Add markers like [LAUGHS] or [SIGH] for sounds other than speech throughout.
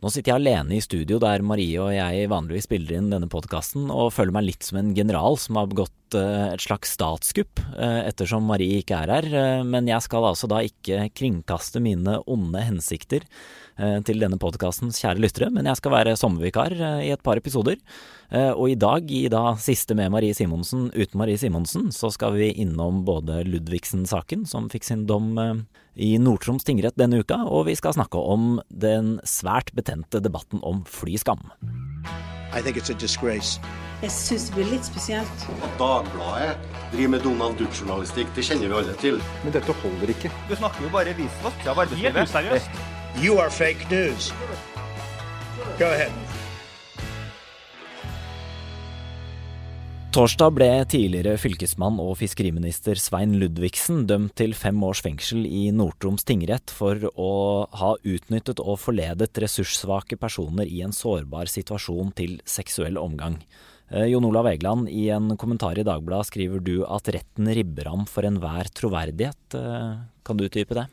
Nå sitter jeg alene i studio der Marie og jeg vanligvis spiller inn denne podkasten, og føler meg litt som en general som har begått eh, et slags statskupp, eh, ettersom Marie ikke er her. Eh, men jeg skal altså da ikke kringkaste mine onde hensikter til denne podkastens kjære lyttere, men jeg skal være sommervikar i et par episoder. Og i dag, i da siste med Marie Simonsen uten Marie Simonsen, så skal vi innom både Ludvigsen-saken, som fikk sin dom i Nord-Troms tingrett denne uka, og vi skal snakke om den svært betente debatten om flyskam. Jeg syns det blir litt spesielt. At Dagbladet driver med Donald Duck-journalistikk, det kjenner vi alle til. Men dette holder ikke. Du snakker jo bare visvask. Helt useriøst. You are fake news. Go ahead. Torsdag ble tidligere fylkesmann og fiskeriminister Svein Ludvigsen dømt til fem års fengsel i Nord-Troms tingrett for å ha utnyttet og forledet ressurssvake personer i en sårbar situasjon til seksuell omgang. Eh, Jon Olav Egeland, i en kommentar i Dagbladet skriver du at retten ribber ham for enhver troverdighet. Eh, kan du utdype det?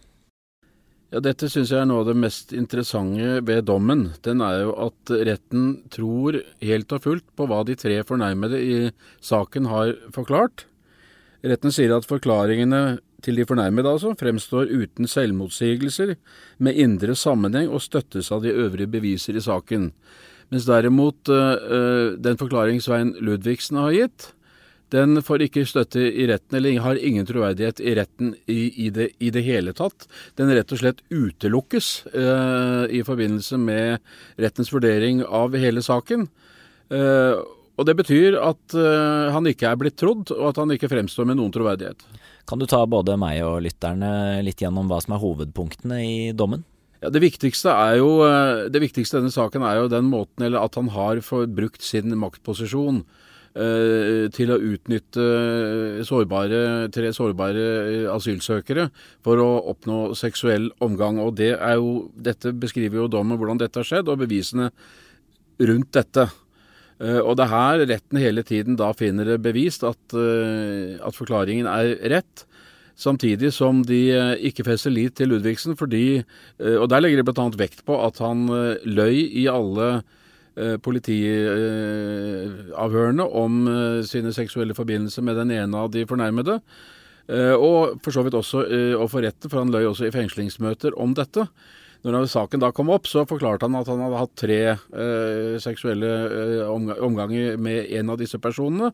Ja, Dette syns jeg er noe av det mest interessante ved dommen. Den er jo at retten tror helt og fullt på hva de tre fornærmede i saken har forklart. Retten sier at forklaringene til de fornærmede altså fremstår uten selvmotsigelser, med indre sammenheng og støttes av de øvrige beviser i saken. Mens derimot øh, den forklaring Svein Ludvigsen har gitt, den får ikke støtte i retten, eller har ingen troverdighet i retten i, i, det, i det, hele tatt. Den rett og slett utelukkes eh, i forbindelse med rettens vurdering av hele saken. Eh, og Det betyr at eh, han ikke er blitt trodd, og at han ikke fremstår med noen troverdighet. Kan du ta både meg og lytterne litt gjennom hva som er hovedpunktene i dommen? Ja, det viktigste er jo, det viktigste i denne saken er jo den måten, eller at han har brukt sin maktposisjon Eh, til å utnytte sårbare, tre sårbare eh, asylsøkere for å oppnå seksuell omgang. Og det jo, Dette beskriver jo dommen hvordan dette har skjedd, og bevisene rundt dette. Eh, og det er her retten hele tiden da finner det bevist at, at forklaringen er rett. Samtidig som de ikke fester lit til Ludvigsen, fordi Og der legger de bl.a. vekt på at han løy i alle Eh, politiavhørene om eh, sine seksuelle forbindelser med den ene av de fornærmede. Eh, og for så vidt også overfor retten, for han løy også i fengslingsmøter om dette. Når saken da kom opp, så forklarte han at han hadde hatt tre eh, seksuelle eh, omganger med en av disse personene.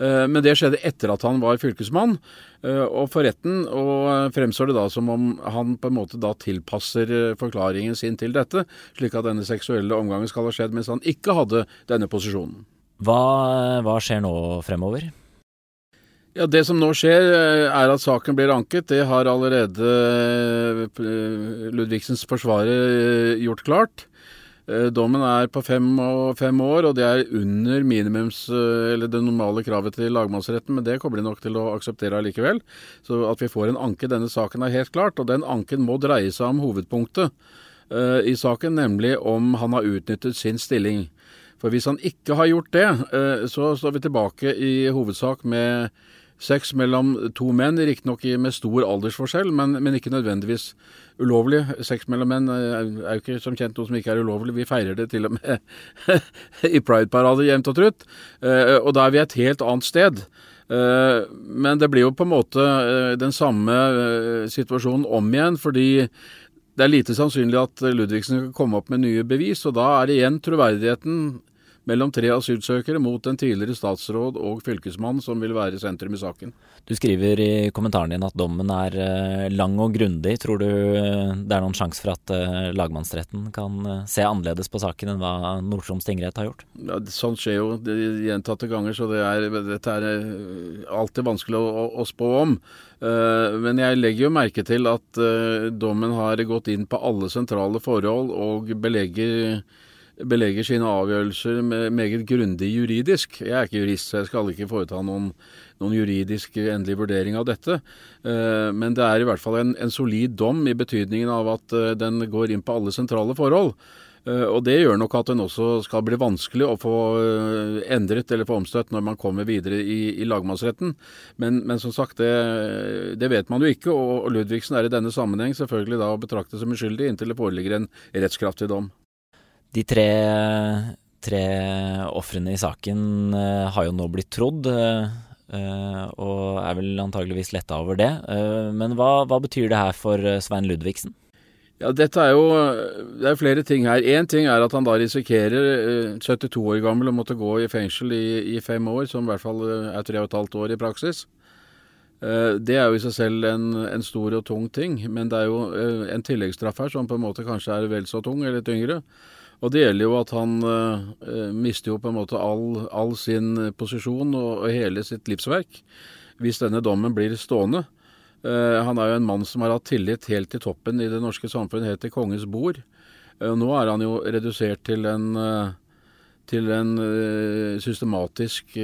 Eh, men det skjedde etter at han var fylkesmann. Eh, og for retten og fremstår det da som om han på en måte da tilpasser eh, forklaringen sin til dette, slik at denne seksuelle omgangen skal ha skjedd mens han ikke hadde denne posisjonen. Hva, hva skjer nå fremover? Ja, Det som nå skjer, eh, er at saken blir anket. Det har allerede eh, Ludvigsens forsvarer eh, gjort klart. Dommen er på fem, fem, år, og det er under minimums, eller det normale kravet til lagmannsretten, men det kommer de nok til å akseptere allikevel. Så at vi får en anke denne saken er helt klart, og den anken må dreie seg om hovedpunktet i saken, nemlig om han har utnyttet sin stilling. For hvis han ikke har gjort det, så står vi tilbake i hovedsak med Sex mellom to menn, riktignok med stor aldersforskjell, men, men, ikke nødvendigvis ulovlig. Sex mellom menn er jo ikke som kjent noe som ikke er ulovlig. Vi feirer det til og med [LAUGHS] i Pride-parader jevnt og trutt. Eh, og da er vi et helt annet sted. Eh, men det blir jo på en måte eh, den samme situasjonen om igjen, fordi det er lite sannsynlig at Ludvigsen kan komme opp med nye bevis, og da er det igjen troverdigheten mellom tre asylsøkere mot en tidligere statsråd og fylkesmann som vil være sentrum i saken. Du skriver i kommentaren din at dommen er eh, lang og grundig. Tror du eh, det er noen sjanse for at eh, lagmannsretten kan se annerledes på saken enn hva Nord-Troms tingrett har gjort? Ja, sånt skjer jo gjentatte ganger, så det er, dette er alltid vanskelig å, å spå om. Men jeg legger jo merke til at dommen har gått inn på alle sentrale forhold og belegger belegger sine avgjørelser med meget grundig juridisk. Jeg er ikke jurist, så jeg skal ikke foreta noen, noen juridisk endelig vurdering av dette. Eh, men det er i hvert fall en, en solid dom i betydningen av at eh, den går inn på alle sentrale forhold. Eh, og det gjør nok at den også skal bli vanskelig å få endret eller få omstøtt når man kommer videre i, i lagmannsretten. Men, men, som sagt, det, det, vet man jo ikke. Og Ludvigsen er i denne sammenheng selvfølgelig da å betrakte som uskyldig inntil det foreligger en rettskraftig dom. De tre, tre ofrene i saken uh, har jo nå blitt trodd, uh, og er vel antageligvis letta over det. Men hva, hva, betyr det her for Svein Ludvigsen? Ja, dette er jo Det er flere ting her. Én ting er at han da risikerer, 72 år gammel, å måtte gå i fengsel i, i fem år, som i hvert fall er tre og et halvt år i praksis. Det er jo i seg selv en, en, stor og tung ting, men det er jo en tilleggsstraff her som på en måte kanskje er vel så tung eller tyngre. Og det gjelder jo at han uh, mister jo på en måte all, all sin posisjon og, og, hele sitt livsverk hvis denne dommen blir stående. Uh, han er jo en mann som har hatt tillit helt til toppen i det norske samfunnet, helt til kongens bord. Uh, nå er han jo redusert til en, til en systematisk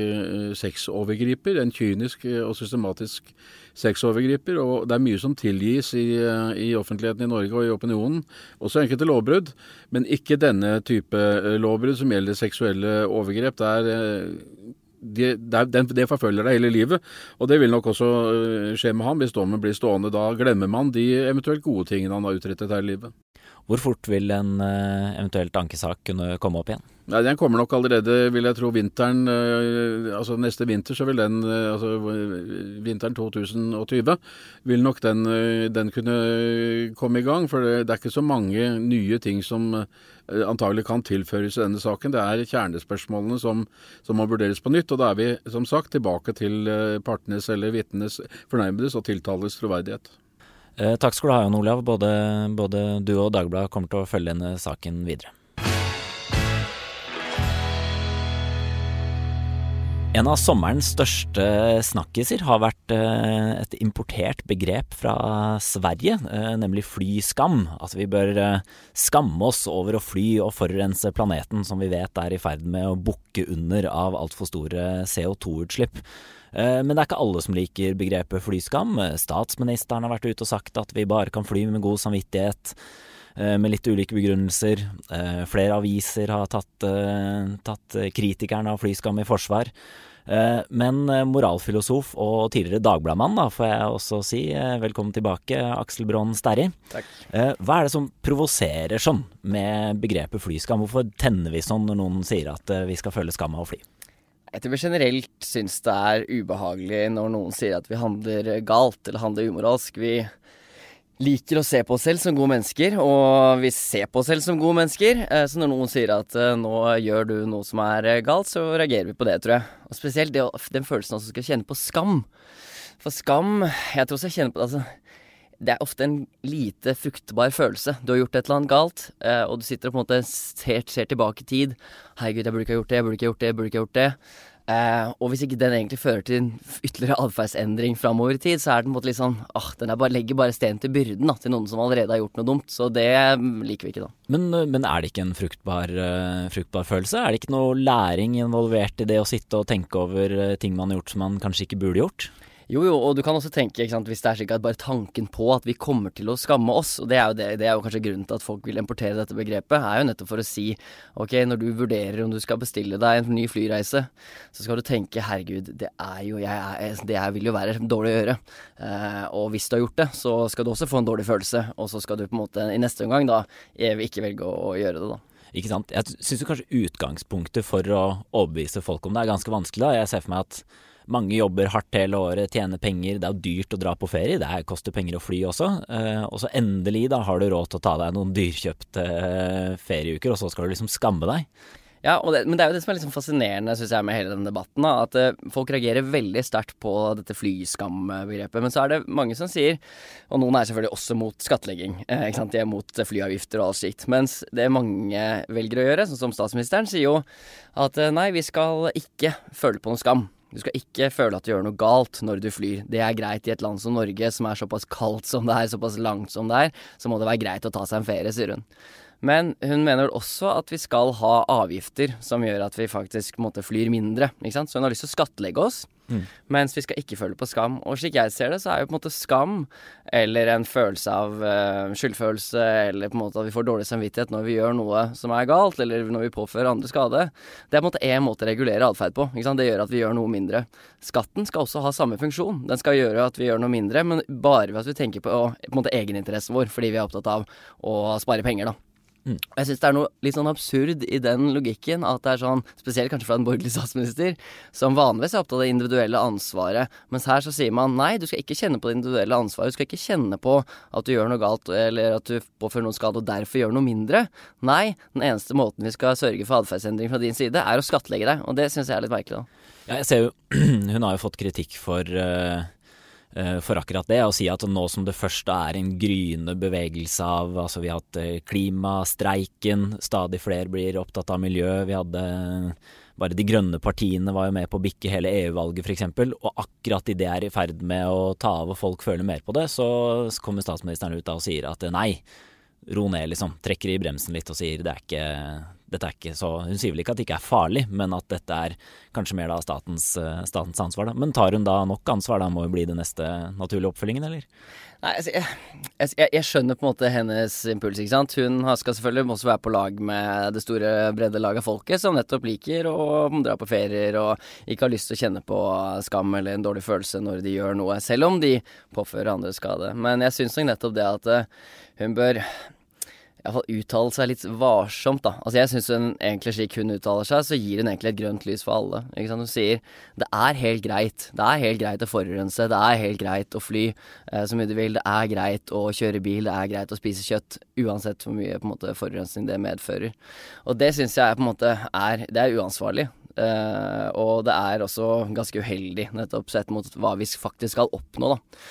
sexovergriper. En kynisk og systematisk sexovergriper. Og det er mye som tilgis i, i, offentligheten i Norge og i opinionen. Også enkelte lovbrudd, men ikke denne type eh, lovbrudd som gjelder seksuelle overgrep. Der det, de, de forfølger deg hele livet. Og det vil nok også eh, skje med ham hvis dommen blir stående. Da glemmer man de eventuelt gode tingene han har utrettet her i livet. Hvor fort vil en eh, eventuelt ankesak kunne komme opp igjen? Nei, Den kommer nok allerede, vil jeg tro, vinteren eh, Altså neste vinter så vil den eh, Altså vinteren 2020 vil nok den, den kunne komme i gang. For det, er ikke så mange nye ting som antagelig kan tilføres i denne saken. Det er kjernespørsmålene som, som må vurderes på nytt. Og da er vi som sagt tilbake til partenes eller vitnenes, fornærmedes og tiltales troverdighet. Eh, takk skal du ha, Jan Olav. Både, både du og Dagbladet kommer til å følge denne saken videre. En av sommerens største snakkiser har vært eh, et importert begrep fra Sverige, eh, nemlig flyskam. Altså vi bør eh, skamme oss over å fly og forurense planeten, som vi vet er i ferd med å bukke under av altfor store CO2-utslipp. Eh, men det er ikke alle som liker begrepet flyskam. Statsministeren har vært ute og sagt at vi bare kan fly med god samvittighet med litt ulike begrunnelser. Flere aviser har tatt, tatt kritikerne av flyskam i forsvar. Men moralfilosof og tidligere Dagbladmann, da, får jeg også si, velkommen tilbake, Aksel Brån Sterri. Takk. Hva er det som provoserer sånn med begrepet flyskam? Hvorfor tenner vi sånn når noen sier at vi skal føle skam av å fly? Jeg tror vi generelt syns det er ubehagelig når noen sier at vi handler galt eller handler umoralsk. Vi liker å se på oss selv som gode mennesker, og vi ser på oss selv som gode mennesker. Eh, så når noen sier at eh, nå gjør du noe som er eh, galt, så reagerer vi på det, tror jeg. Og spesielt det, den følelsen også skal kjenne på skam. For skam Jeg tror også jeg kjenner på det altså det er ofte en lite fruktbar følelse. Du har gjort et eller annet galt, og du sitter og på en måte ser, ser tilbake i tid. 'Herregud, jeg burde ikke ha gjort det, jeg burde ikke ha gjort det, jeg burde ikke ha gjort det'. Eh, og hvis ikke den egentlig fører til en ytterligere atferdsendring framover i tid, så er den på en måte litt sånn ah, den bare, legger bare sten til byrden da, til noen som allerede har gjort noe dumt. Så det liker vi ikke, da. Men, men er det ikke en fruktbar, uh, fruktbar, følelse? Er det ikke noe læring involvert i det å sitte og tenke over uh, ting man har gjort som man kanskje ikke burde gjort? Jo, jo, og du kan også tenke, ikke sant, hvis det er slik at bare tanken på at vi kommer til å skamme oss, og det er jo, det, det er jo kanskje grunnen til at folk vil importere dette begrepet, er jo nettopp for å si ok, når du vurderer om du skal bestille deg en ny flyreise, så skal du tenke herregud, det er jo jeg jeg, Det vil jo være dårlig å gjøre. Eh, og hvis du har gjort det, så skal du også få en dårlig følelse, og så skal du på en måte i neste omgang da ikke velge å, å gjøre det, da. Ikke sant. Jeg syns kanskje utgangspunktet for å overbevise folk om det er ganske vanskelig. da. Jeg ser for meg at mange jobber hardt hele året, tjener penger, det er dyrt å dra på ferie, det koster penger å fly også. Eh, og så endelig da har du råd til å ta deg noen dyrkjøpte eh, ferieuker, og så skal du liksom skamme deg. Ja, det, men det er jo det som er liksom fascinerende synes jeg, med hele denne debatten. Da, at uh, folk reagerer veldig sterkt på dette flyskambegrepet. Men så er det mange som sier, og noen er selvfølgelig også mot skattlegging. Sant? De er mot flyavgifter og alt slikt. Mens det mange velger å gjøre, sånn som statsministeren, sier jo at nei, vi skal ikke føle på noe skam. Du skal ikke føle at du gjør noe galt når du flyr. Det er greit i et land som Norge, som er såpass kaldt som det er, såpass langt som det er. Så må det være greit å ta seg en ferie, sier hun. Men hun mener også at vi skal ha avgifter som gjør at vi faktisk måte, flyr mindre. Ikke sant? Så hun har lyst til å skattlegge oss, mm. mens vi skal ikke føle på skam. Og slik jeg ser det, så er jo på en måte skam, eller en følelse av uh, skyldfølelse, eller på en måte at vi får dårlig samvittighet når vi gjør noe som er galt, eller når vi påfører andre skade, det er på en måte én måte å regulere atferd på. Det gjør at vi gjør noe mindre. Skatten skal også ha samme funksjon. Den skal gjøre at vi gjør noe mindre, men bare ved at vi tenker på, på egeninteressen vår, fordi vi er opptatt av å spare penger, da. Mm. Og jeg syns det er noe litt sånn absurd i den logikken, at det er sånn, spesielt kanskje fra en borgerlig statsminister, som vanligvis er opptatt av det individuelle ansvaret, mens her så sier man nei, du skal ikke kjenne på det individuelle ansvaret, du skal ikke kjenne på at du gjør noe galt, eller at du påfører noen skade og derfor gjør noe mindre. Nei, den eneste måten vi skal sørge for atferdsendring fra din side, er å skattlegge deg, og det syns jeg er litt merkelig, da. Ja, jeg ser jo [CLEARS THROAT] Hun har jo fått kritikk for uh, uh, for akkurat det, å si at nå som det først er en gryende bevegelse av Altså, vi har hatt uh, klimastreiken, stadig flere blir opptatt av miljø. Vi hadde bare de grønne partiene var jo med på å bikke hele EU-valget, f.eks. Og akkurat idet det er i ferd med å ta av og folk føler mer på det, så kommer statsministeren ut da og sier at nei, ro ned, liksom. Trekker i bremsen litt og sier det er ikke dette er ikke så Hun sier vel ikke at det ikke er farlig, men at dette er kanskje mer da statens, eh, statens ansvar. Da. Men tar hun da nok ansvar? Da må jo bli det neste naturlige oppfølgingen, eller? Nei, altså, jeg, jeg, jeg, skjønner på en måte hennes impuls. ikke sant? Hun skal selvfølgelig også være på lag med det store, brede laget av folket, som nettopp liker å dra på ferier og ikke har lyst til å kjenne på skam eller en dårlig følelse når de gjør noe, selv om de påfører andre skade. Men jeg syns nok nettopp det at eh, hun bør iallfall uttale seg litt varsomt, da. Altså jeg syns hun egentlig slik hun uttaler seg, så gir hun egentlig et grønt lys for alle. Ikke sant. Hun sier det er helt greit. Det er helt greit å forurense. Det er helt greit å fly eh, så mye du vil. Det er greit å kjøre bil. Det er greit å spise kjøtt. Uansett hvor mye på en måte forurensning det medfører. Og det syns jeg på en måte er Det er uansvarlig. Eh, og det er også ganske uheldig, nettopp sett mot hva vi faktisk skal oppnå, da.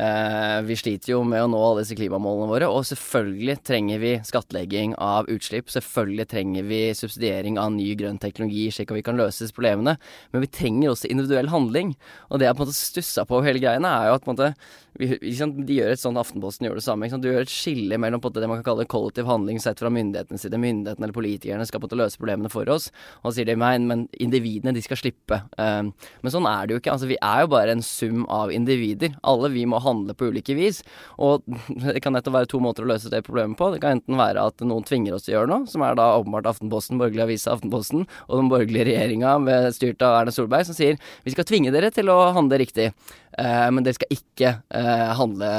Eh, vi sliter jo med å nå alle disse klimamålene våre, og selvfølgelig trenger vi skattlegging av utslipp. Selvfølgelig trenger vi subsidiering av ny grønn teknologi, slik at vi kan løse disse problemene. Men vi trenger også individuell handling. Og det jeg på en måte stussa på hele greiene, er jo at på en måte de gjør et sånn Aftenposten gjør det samme. Du gjør et skille mellom det man kan kalle kollektiv handling sett fra myndighetenes side. Myndighetene eller politikerne skal på en måte løse problemene for oss. Og så sier de nei, men individene de skal slippe. Um, men sånn er det jo ikke. Altså, vi er jo bare en sum av individer. Alle vi må handle på ulike vis. Og [LAUGHS] det kan nettopp være to måter å løse det problemet på. Det kan enten være at noen tvinger oss til å gjøre noe, som er da åpenbart Aftenposten, borgerlig avise Aftenposten, og den borgerlige regjeringa styrt av Erna Solberg, som sier vi skal tvinge dere til å handle riktig. Eh, men dere skal ikke eh, handle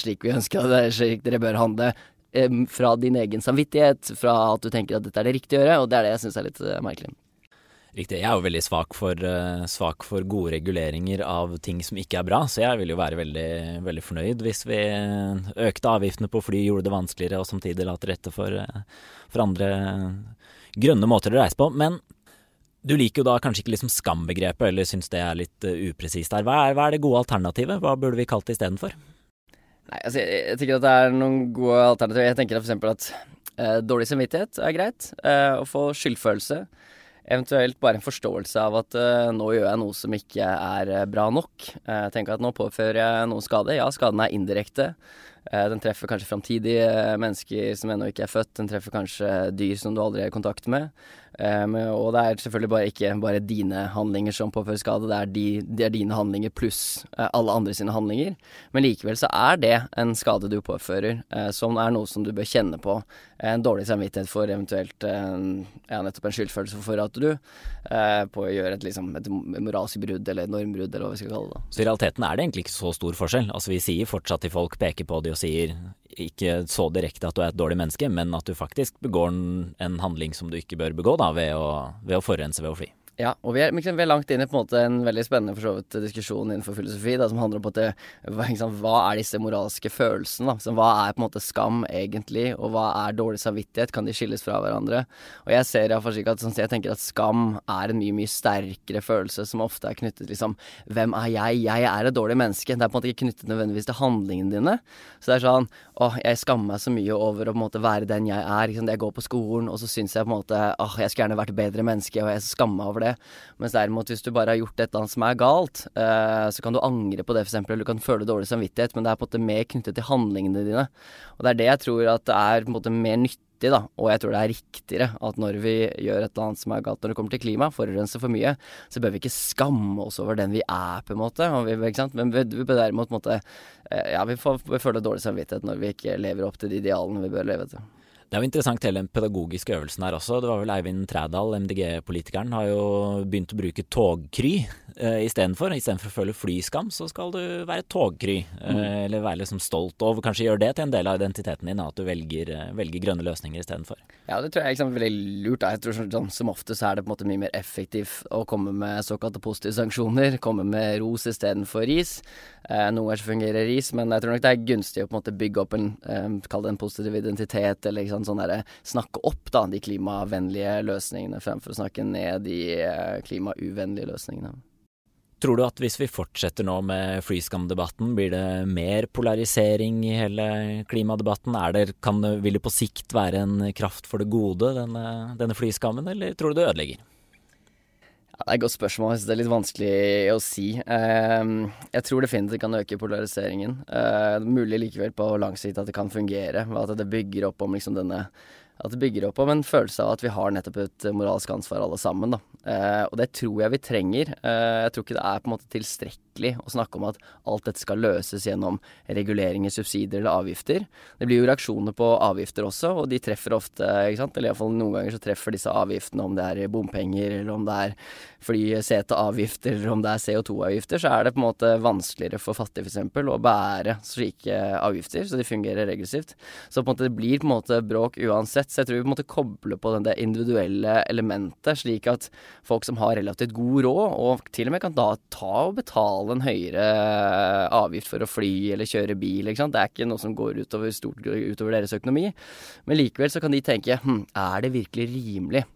slik vi ønsker det, slik dere bør handle. Um, fra din egen samvittighet, fra at du tenker at dette er det riktige å gjøre, og det er det jeg syns er litt uh, merkelig. Riktig. Jeg er jo veldig svak for, uh, svak for, gode reguleringer av ting som ikke er bra, så jeg vil jo være veldig, veldig fornøyd hvis vi økte avgiftene på fly, gjorde det vanskeligere og samtidig la til rette for, for andre grønne måter å reise på. Men du liker jo da kanskje ikke liksom skambegrepet, eller syns det er litt uh, upresist her. Hva er, hva er, det gode alternativet? Hva burde vi kalt det istedenfor? Nei, altså jeg, jeg, tenker at det er noen gode alternativer. Jeg tenker f.eks. at eh, dårlig samvittighet er greit. Eh, å få skyldfølelse. Eventuelt bare en forståelse av at uh, nå gjør jeg noe som ikke er bra nok. Uh, tenker at nå påfører jeg noen skade. Ja, skaden er indirekte. Uh, den treffer kanskje framtidige mennesker som ennå ikke er født. Den treffer kanskje dyr som du aldri er i kontakt med. Um, og det er selvfølgelig bare ikke bare dine handlinger som påfører skade, det er, de, det er dine handlinger pluss uh, alle andre sine handlinger. Men likevel så er det en skade du påfører, uh, som er noe som du bør kjenne på. En dårlig samvittighet for eventuelt uh, ja, nettopp en skyldfølelse for at du på å gjøre et, liksom, et moralsk brudd eller et normbrudd, eller hva vi skal kalle det. Så i realiteten er det egentlig ikke så stor forskjell? Altså Vi sier fortsatt til folk, peker på de og sier ikke så direkte at du er et dårlig menneske, men at du faktisk begår en handling som du ikke bør begå da, ved å, ved å forurense ved å fly. Ja, og vi er, vi er, langt inn i en måte en veldig spennende vidt diskusjon innenfor filosofi, da, som handler om det, liksom, hva er disse moralske følelsene? Da? Hva er på en måte skam egentlig, og hva er dårlig samvittighet? Kan de skilles fra hverandre? Og jeg ser iallfall slik at sånn, jeg tenker at skam er en mye, mye sterkere følelse som ofte er knyttet liksom Hvem er jeg? Jeg er et dårlig menneske. Det er på en måte ikke knyttet nødvendigvis til handlingene dine. Så det er sånn Å, jeg skammer meg så mye over å på en måte være den jeg er. Liksom, jeg går på skolen, og så syns jeg på en måte Åh, jeg skulle gjerne vært bedre menneske, og jeg skammer meg over det. Mens derimot hvis du bare har gjort et eller annet som er galt, uh, så kan du angre på det, f.eks. Eller du kan føle dårlig samvittighet, men det er på en måte mer knyttet til handlingene dine. Og det er det jeg tror at det er på en måte mer nyttig da, og jeg tror det er riktigere at når vi gjør et eller annet som er galt når det kommer til klima, forurenser for mye, så bør vi ikke skamme oss over den vi er, på en måte. Vi, Men vi, vi bør derimot måte eh, Ja, vi får, vi føle dårlig samvittighet når vi ikke lever opp til de idealene vi bør leve til. Det er jo interessant hele den pedagogiske øvelsen her også. Det var vel Eivind Trædal, MDG-politikeren, har jo begynt å bruke togkry uh, istedenfor. Istedenfor å føle flyskam, så skal du være togkry. Uh, mm. Eller være liksom stolt over Kanskje gjøre det til en del av identiteten din, at du velger, uh, velger grønne løsninger istedenfor. Ja, det tror jeg er veldig lurt. Jeg tror sånn, Som ofte så er det på en måte mye mer effektivt å komme med såkalte positive sanksjoner. Komme med ros istedenfor ris. noen ganger fungerer ris, men jeg tror nok det er gunstig å på en måte bygge opp en, kall det en positiv identitet. eller liksom, sånn derre snakke opp da, de klimavennlige løsningene fremfor å snakke ned de eh, klimauvennlige løsningene. Tror du at hvis vi fortsetter nå med flyskamdebatten, blir det mer polarisering i hele klimadebatten? Det, kan, vil det på sikt være en kraft for det gode, denne, denne flyskammen, eller tror du det ødelegger? Ja, det er et godt spørsmål. Det er litt vanskelig å si. Uh, jeg tror definitivt det kan øke polariseringen. Uh, mulig likevel på lang sikt at det kan fungere, at det bygger opp om liksom denne at det bygger opp om en følelse av at vi har nettopp et moralsk ansvar alle sammen. Da. Eh, og det tror jeg vi trenger. Eh, jeg tror ikke det er på en måte tilstrekkelig å snakke om at alt dette skal løses gjennom reguleringer, subsidier eller avgifter. Det blir jo reaksjoner på avgifter også, og de treffer ofte, ikke sant? eller iallfall noen ganger så treffer disse avgiftene, om det er bompenger, eller om det er flyseteavgifter, eller om det er CO2-avgifter, så er det på en måte vanskeligere for fattige f.eks. å bære slike avgifter, så de fungerer regressivt. Så på en måte det blir på en måte bråk uansett. Så jeg tror vi måtte koble på det individuelle elementet, slik at folk som har relativt god råd, og til og med kan da ta og betale en høyere avgift for å fly eller kjøre bil, ikke sant. Det er ikke noe som går utover, stort utover deres økonomi. Men likevel så kan de tenke hm, er det virkelig rimelig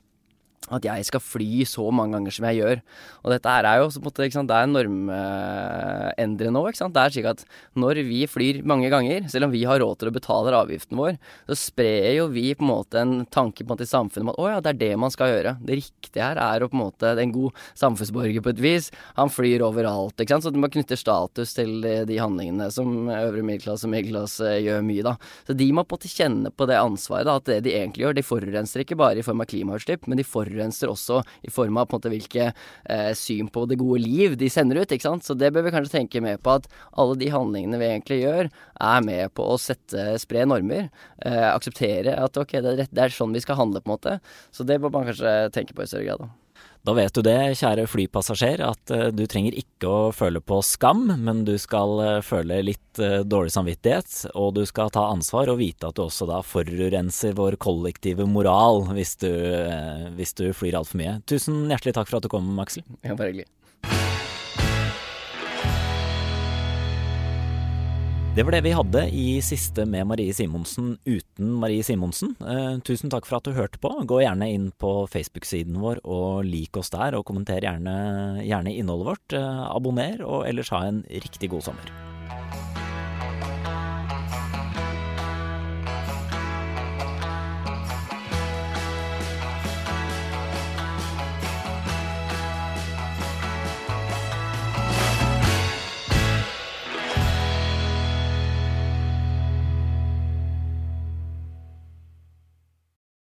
at jeg skal fly så mange ganger som jeg gjør. Og dette her er jo på en måte, ikke sant, det er normendrende sant? Det er slik at når vi flyr mange ganger, selv om vi har råd til å betale avgiften vår, så sprer jo vi på en måte en tanke på en måte i samfunnet om at å ja, det er det man skal gjøre. Det riktige her er å på en måte en god samfunnsborger på et vis. Han flyr overalt, ikke sant. Så man knytter status til de handlingene som øvre middelklasse og middelklasse gjør mye, da. Så de må på en måte kjenne på det ansvaret, da, at det de egentlig gjør, de forurenser ikke bare i form av klimautslipp, men de forurenser forurenser også i form av på en måte hvilke eh, syn på det gode liv de sender ut, ikke sant. Så det bør vi kanskje tenke mer på at alle de handlingene vi egentlig gjør, er med på å sette, spre normer. Eh, akseptere at ok, det er, det er sånn vi skal handle, på en måte. Så det bør man kanskje tenke på i større grad. da. Da vet du det, kjære flypassasjer, at uh, du trenger ikke å føle på skam, men du skal uh, føle litt uh, dårlig samvittighet, og du skal ta ansvar og vite at du også da forurenser vår kollektive moral hvis du, hvis du flyr altfor mye. Tusen hjertelig takk for at du kom, Aksel. Ja, bare hyggelig. Det var det vi hadde i siste med Marie Simonsen uten Marie Simonsen. Eh, tusen takk for at du hørte på. Gå gjerne inn på Facebook-siden vår og lik oss der, og kommenter gjerne, gjerne innholdet vårt. Eh, abonner, og ellers ha en riktig god sommer.